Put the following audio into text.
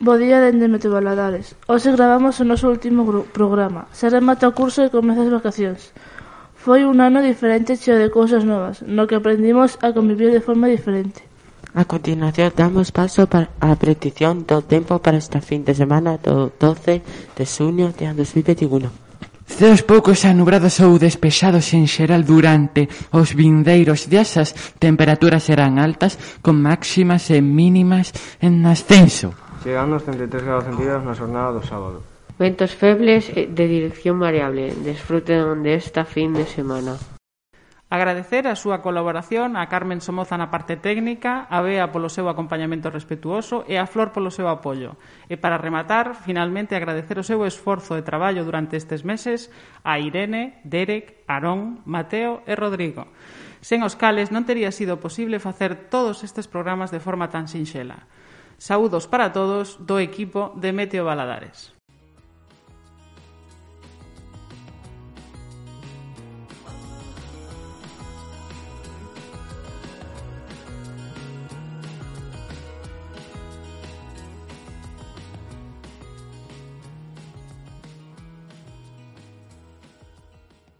Bo día dende Meteobaladares. Hoxe gravamos o noso último programa. Se remata o curso e comeza as vacacións. Foi un ano diferente cheo de cousas novas, no que aprendimos a convivir de forma diferente. A continuación damos paso para a petición do tempo para esta fin de semana do 12 de xuño de 2021. Ceos poucos anubrados ou despexados en xeral durante os vindeiros días as temperaturas serán altas con máximas e mínimas en ascenso chegando aos 33 graus centígrados na xornada do sábado. Ventos febles de dirección variable. Desfruten desta fin de semana. Agradecer a súa colaboración a Carmen Somoza na parte técnica, a Bea polo seu acompañamento respetuoso e a Flor polo seu apoio. E para rematar, finalmente agradecer o seu esforzo e traballo durante estes meses a Irene, Derek, Arón, Mateo e Rodrigo, sen os cales non tería sido posible facer todos estes programas de forma tan sinxela. Saúdos para todos do equipo de Meteo Baladares.